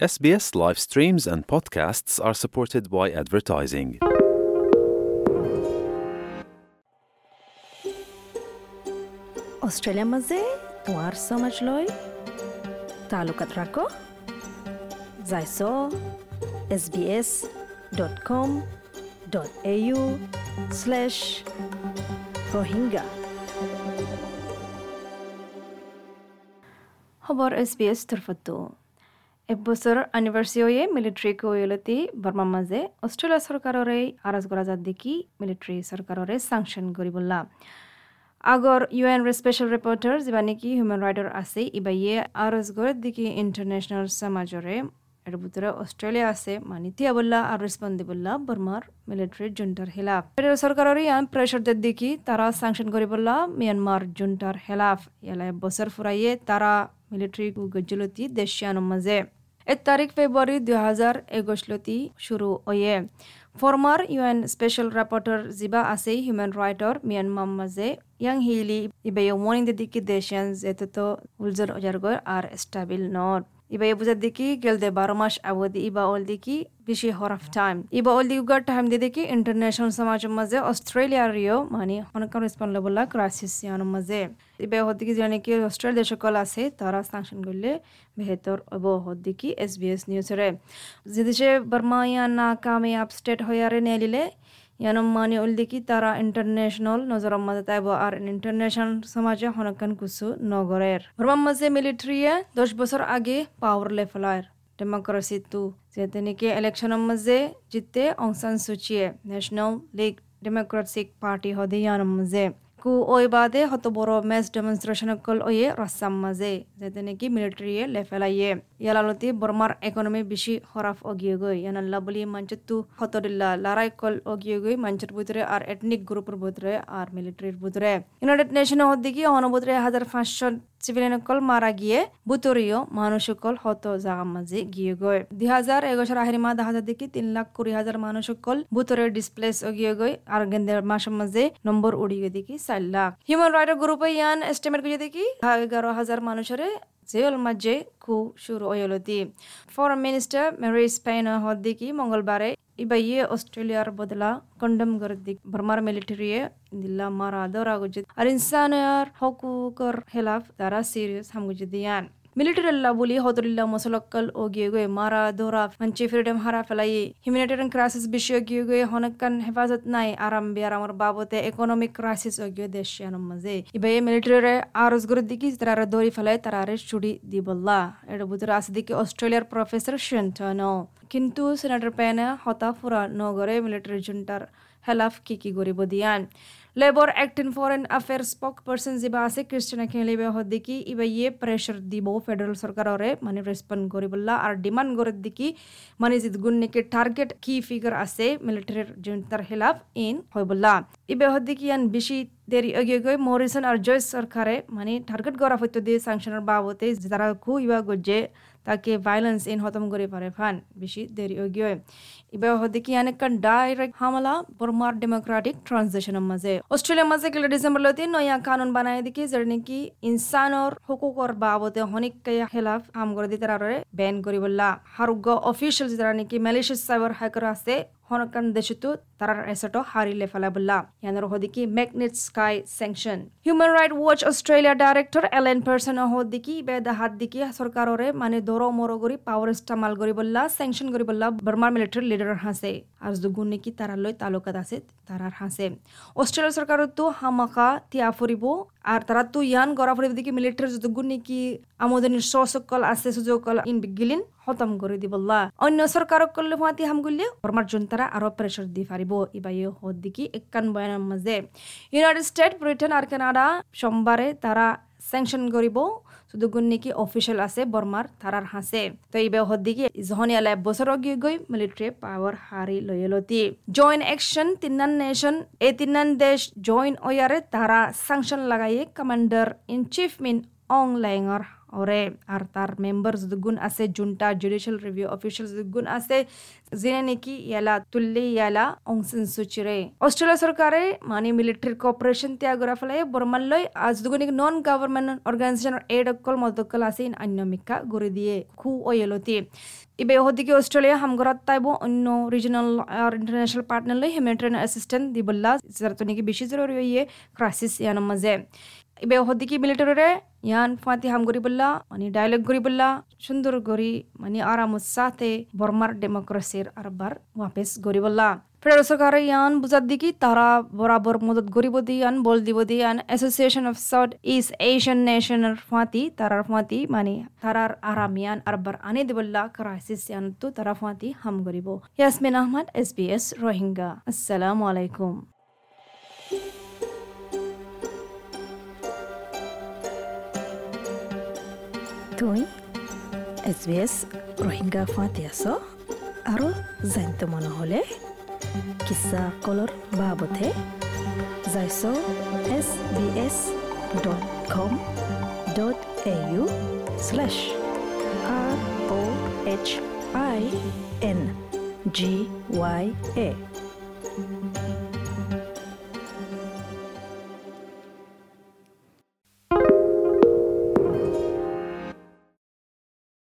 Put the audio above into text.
SBS live streams and podcasts are supported by advertising. Australia মাঝে তোমার সমাজ লয় তালুকাত রাখো যাইছ S B S dot com dot A U slash Rohingya খবৰ S B এছ তৰফতো এবছৰ এনিভাৰ্চাৰীয়ে মিলিটাৰী কৈলতি বৰ্মাৰ মাজে অষ্ট্ৰেলিয়া চৰকাৰৰে আৰজ কৰা যাত দেখি মিলিটাৰী চৰকাৰৰে চাংচন কৰিবলা আগৰ ইউ এন স্পেচিয়েল ৰিপৰ্টাৰ যিবা নেকি হিউমেন ৰাইটৰ আছে, ইবাইয়ে আৰজ গড় দেখি ইণ্টাৰনেশ্যনেল সমাজৰে এর ভিতরে অস্ট্রেলিয়া আছে মানে তিয়াবল্লা আর রেসপন্স দিবল্লা বর্মার মিলিটারি জুন্টার হেলাফ ফেডারেল সরকারের ইয়ান প্রেশার দের দেখি তারা স্যাংশন করিবল্লা মিয়ানমার জুন্টার হেলাফ ইয়ালা বছর ফুরাইয়ে তারা মিলিটারি গজ্জলতি দেশিয়ানোর মাঝে এক তারিখ ফেব্রুয়ারি দুই হাজার একুশলতি শুরু হয়ে। ফর্মার ইউএন স্পেশাল রাপোর্টার জিবা আছে, হিউম্যান রাইটর মিয়ানমার মাঝে ইয়াং হিলি ইবে মর্নিং দিকে দেশিয়ান যেতে উলজর অজারগর আর স্টাবিল নট। বুঝার দিকে গেলদে বারো মাস আবদি ইবা ol diki বেশি হরাফ টাইম ইবা অল উগার টাইম দিয়ে দেখি ইন্টারন্যাশনাল সমাজের মাঝে অস্ট্রেলিয়ার রিও মানে অনেক রেসপন্সিবল ক্রাইসিসিয়ান মাঝে। এবার হদ দিকে জানি কি অস্ট্রেলিয়া সকল আছে, তারা সাংশন করলে বেহতর অব হদ দিকে এস বি এস নিউজের যদি সে বর্মা ইয়ান না কামে আপস্টেট হয়ে নেলিলে ইয়ানম মানে ওল কি তারা ইন্টারন্যাশনাল নজর মাঝে তাইব, আর ইন্টারন্যাশনাল সমাজে হনকান কুসু নগরের। বর্মার মাঝে মিলিটারিয়ে দশ বছর আগে পাওয়ার লেফলায় ডেমোক্রেসি তু যেতে নাকি ইলেকশনের মাঝে জিতে অংসান সুচিয়ে ন্যাশনাল লিগ ডেমোক্রেটিক পার্টি হদে ইয়ানোর মাঝে কু ওই বাদে হত বড় ম্যাচ ডেমনস্ট্রেশন কল ওয়ে রাসাম মাঝে যেতে নাকি মিলিটারিয়ে লেফেলাইয়ে ইয়ালালতি বর্মার ইকোনমি বেশি খরাফ অগিয়ে গই ইয়ানাল্লা বলি মঞ্চতু হতরিল্লা লারাই কল অগিয়ে গই মঞ্চের ভিতরে আর এথনিক গ্রুপের ভিতরে আর মিলিটারির ভিতরে ইউনাইটেড নেশন হদ্দিকি অনবুতরে হাজার পাঁচশো সিভিলিয়ানসকল মারা গিয়ে বুতরীয় মানুষসকল হত জাগা মাঝে গিয়ে গই দুই হাজার এগারোশোর আহির মাহ দেখা যায় দেখি তিন লাখ কুড়ি হাজার মানুষসকল বুতরে ডিসপ্লেস গিয়ে গই আর গেন্দের মাসের মাঝে নম্বর উড়িয়ে দেখি চার লাখ। হিউম্যান রাইটস গ্রুপে ইয়ান এস্টিমেট করে দেখি এগারো হাজার মানুষের জেল মাঝে খু শুরু হইলতি ফরেন মিনিস্টার মেরি স্পেন হদ্দিকি মঙ্গলবারে ইবাইয়ে অস্ট্রেলিয়ার বদলা কন্ডম গরদিক বর্মার মিলিটারিয়ে দিল্লা মারা দরা গুজিত। আর ইনসানের হকুকর হেলাফ তারা সিরিয়াস হামগুজিদিয়ান মিলিটারিল্লা বলি হদরিল্লা মসলক্কল ও গিয়ে গয়ে মারা দোরা মঞ্চে ফ্রিডম হারা ফেলাই হিউম্যানিটেরিয়ান ক্রাইসিস বিষয় গিয়ে গয়ে হনকান হেফাজত নাই আরাম বিয়ার আমার বাবতে ইকোনমিক ক্রাইসিস ও গিয়ে দেশিয়ানোর মাঝে ইবাই মিলিটারি আরজ করে দিকি তারা দৌড়ি ফেলাই তারা ছুটি দিবল্লা এটা বুঝে আছে দিকে অস্ট্রেলিয়ার প্রফেসর শেন্টনো কিন্তু সেনেটর পেনে হতা ফুরা নগরে মিলিটারি জুন্টার হেলাফ কি কি গরিব দিয়ান ফরেন অ্যাফেয়ার স্পোক পার্সন যা আছে ক্রিস্টিয়ানা খেলিবে হদ্দিকি ইবা ইয়ে প্রেশার দিব ফেডারেল সরকাররে মানে রেসপন্ড করিবল্লা আর ডিমান্ড করে দিকি মানে জিত গুণনিকে টার্গেট কি ফিগার আছে মিলিটারির জুন্টার হেলাফ ইন হইবল্লা ইবে হদ্দিকি ইয়ান বেশি দেরি অগে গই মরিসন আর জয়েস সরকারে মানে টার্গেট করা হইতো দিয়ে সাংশনের বাবতে, যারা খু ইবা গজে তাকে ভাইলেন্স ইন হতম করে পারে। ফান, বেশি দেরি গিয়ে। এবার হতে কি অনেকখান ডাইরেক্ট হামলা বর্মার ডেমোক্রেটিক ট্রানজিশনের মাঝে। অস্ট্রেলিয়ার মাঝে গেলে ডিসেম্বর লতি নয়া কানুন বানাই দিকে যার নাকি ইনসানর হকুকর বাবদে হনিক খেলাফ হাম করে দিতে ব্যান করিবল্লা। হারুগ্য অফিসিয়াল যারা নাকি মালয়েশিয়ার সাইবার হ্যাকার আছে হনকান দেশতো তারার এসটো হারিলে ফেলাবল্লা ইয়ানোর হদিকি Magnitsky sanction Human Right Watch Australia director Elaine Pearson হদিকি বেদা হাত দিকি সরকাররে মানে দর মর করি পাওয়ার ইস্তেমাল করি বললা স্যাংশন করি বললা বর্মার মিলিটারি লিডার হাসে আর দুগুণ নাকি তারালৈ তালুকাত আছে? তারার হাসে। অস্ট্রেলিয়া সরকারতো হামাকা তিয়া ফুরিব, আর তারা তো ইয়ান গড়া ফুরিব দিকে মিলিটারি যতগুণ নাকি আমদানির সসকল আছে সুযোগকল ইন বিগিলিন, খতম করে দিবল্লা অন্য সরকারক করলে হুয়াতি হাম করলে বর্মার জনতারা আরও প্রেশার দি পারিব ইবাই হদ দিকি একান বয়ানের মাঝে। ইউনাইটেড স্টেট ব্রিটেন আর কানাডা সোমবারে তারা স্যাংশন করিব। শুধু নাকি অফিসিয়াল আছে বর্মার থারার হাসে। তো এই হদ দিকে জহনি আলাই বছর অগিয়ে গই মিলিটারি পাওয়ার হারি লয়লতি জয়েন্ট অ্যাকশন তিনান নেশন এই তিনান দেশ জয়েন্ট ওয়ারে তারা sanction লাগাইয়ে commander in chief Min Aung লেঙর ওরে আর তার মেম্বার যদুগুণ আছে জুনটা জুডিশিয়াল রিভিউ অফিসিয়াল যদুগুণ আছে যিনি নাকি ইয়ালা তুল্লি ইয়ালা অংসন সুচিরে অস্ট্রেলিয়া সরকারে মানে মিলিটারি কর্পোরেশন ত্যাগরা ফলে বর্মাল্লৈ আজ দুগুণিক নন গভর্নমেন্ট অর্গানাইজেশনের এড অকল মদকল আছে আন্যমিকা গড়ে দিয়ে খু অয়লতি ইবে হদিকে অস্ট্রেলিয়া হামগরাত তাইব অন্য রিজনাল আর ইন্টারন্যাশনাল পার্টনারলৈ হিউম্যানিটেরিয়ান অ্যাসিস্ট্যান্ট দিবল্লা যারতনিকি বেশি জরুরি হইয়ে ক্রাইসিস ইয়ানোর মাঝে ইবে হদিকি মিলিটারিরে ইয়ান ফাতি হাম গরি বললা মানে ডায়লগ গরি বললা, সুন্দর গরি মানে আরামত সাথে বর্মার ডেমোক্রেসির আরবার ওয়াপেস গরি বললা। ফেডারেল সরকার ইয়ান বুঝার দিকে, তারা বরাবর মদত গরিব দিয়ান বল দিব দিয়ান association of south east Asian নেশনের ফাঁতি, তারার ফাঁতি মানে তারার আরাম ইয়ান আরবার আনে দিবল্লা ক্রাইসিস ইয়ান তো তারা ফাঁতি হাম গরিব। Yasmin Ahmed S B S Rohingya আসসালামু আলাইকুম। তুই এছ বি এছ ৰোহিংগা ফাঁতি আছ আৰু জানিত মন হ'লে কিছা কলৰ বাবতে যাইছ S B S dot com dot A U slash R O' H I N G Y A